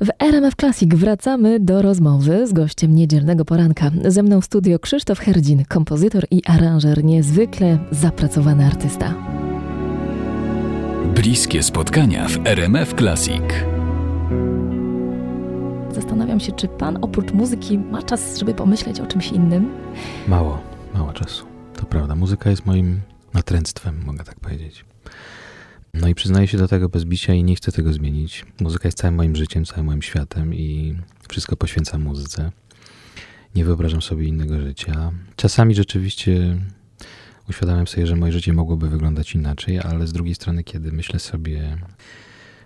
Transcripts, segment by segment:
W RMF Classic wracamy do rozmowy z gościem niedzielnego poranka. Ze mną w studio Krzysztof Herdzin, kompozytor i aranżer, niezwykle zapracowany artysta. Bliskie spotkania w RMF Classic. Zastanawiam się, czy pan oprócz muzyki ma czas, żeby pomyśleć o czymś innym? Mało, mało czasu. To prawda. Muzyka jest moim natręctwem, mogę tak powiedzieć. No i przyznaję się do tego bez bicia i nie chcę tego zmienić. Muzyka jest całym moim życiem, całym moim światem i wszystko poświęcam muzyce. Nie wyobrażam sobie innego życia. Czasami rzeczywiście uświadamiam sobie, że moje życie mogłoby wyglądać inaczej, ale z drugiej strony, kiedy myślę sobie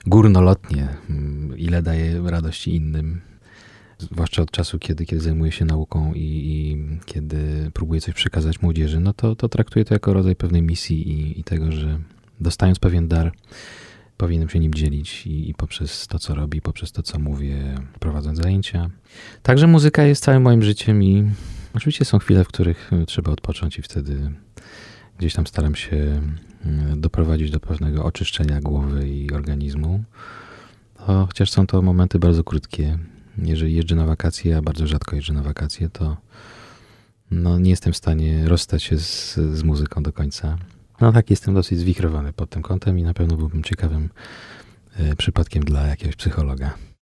górnolotnie, mm, ile daje radości innym, zwłaszcza od czasu, kiedy, kiedy zajmuję się nauką i, i kiedy próbuję coś przekazać młodzieży, no to, to traktuję to jako rodzaj pewnej misji i, i tego, że dostając pewien dar, powinienem się nim dzielić i, i, poprzez to, co robię, poprzez to, co mówię, prowadząc zajęcia. Także muzyka jest całym moim życiem i oczywiście są chwile, w których trzeba odpocząć i wtedy gdzieś tam staram się mm, doprowadzić do pewnego oczyszczenia głowy i organizmu. Chociaż są to momenty bardzo krótkie. Jeżeli jeżdżę na wakacje, a bardzo rzadko jeżdżę na wakacje, to no, nie jestem w stanie rozstać się z, z muzyką do końca. No tak, jestem dosyć zwichrowany pod tym kątem i na pewno byłbym ciekawym y, przypadkiem dla jakiegoś psychologa.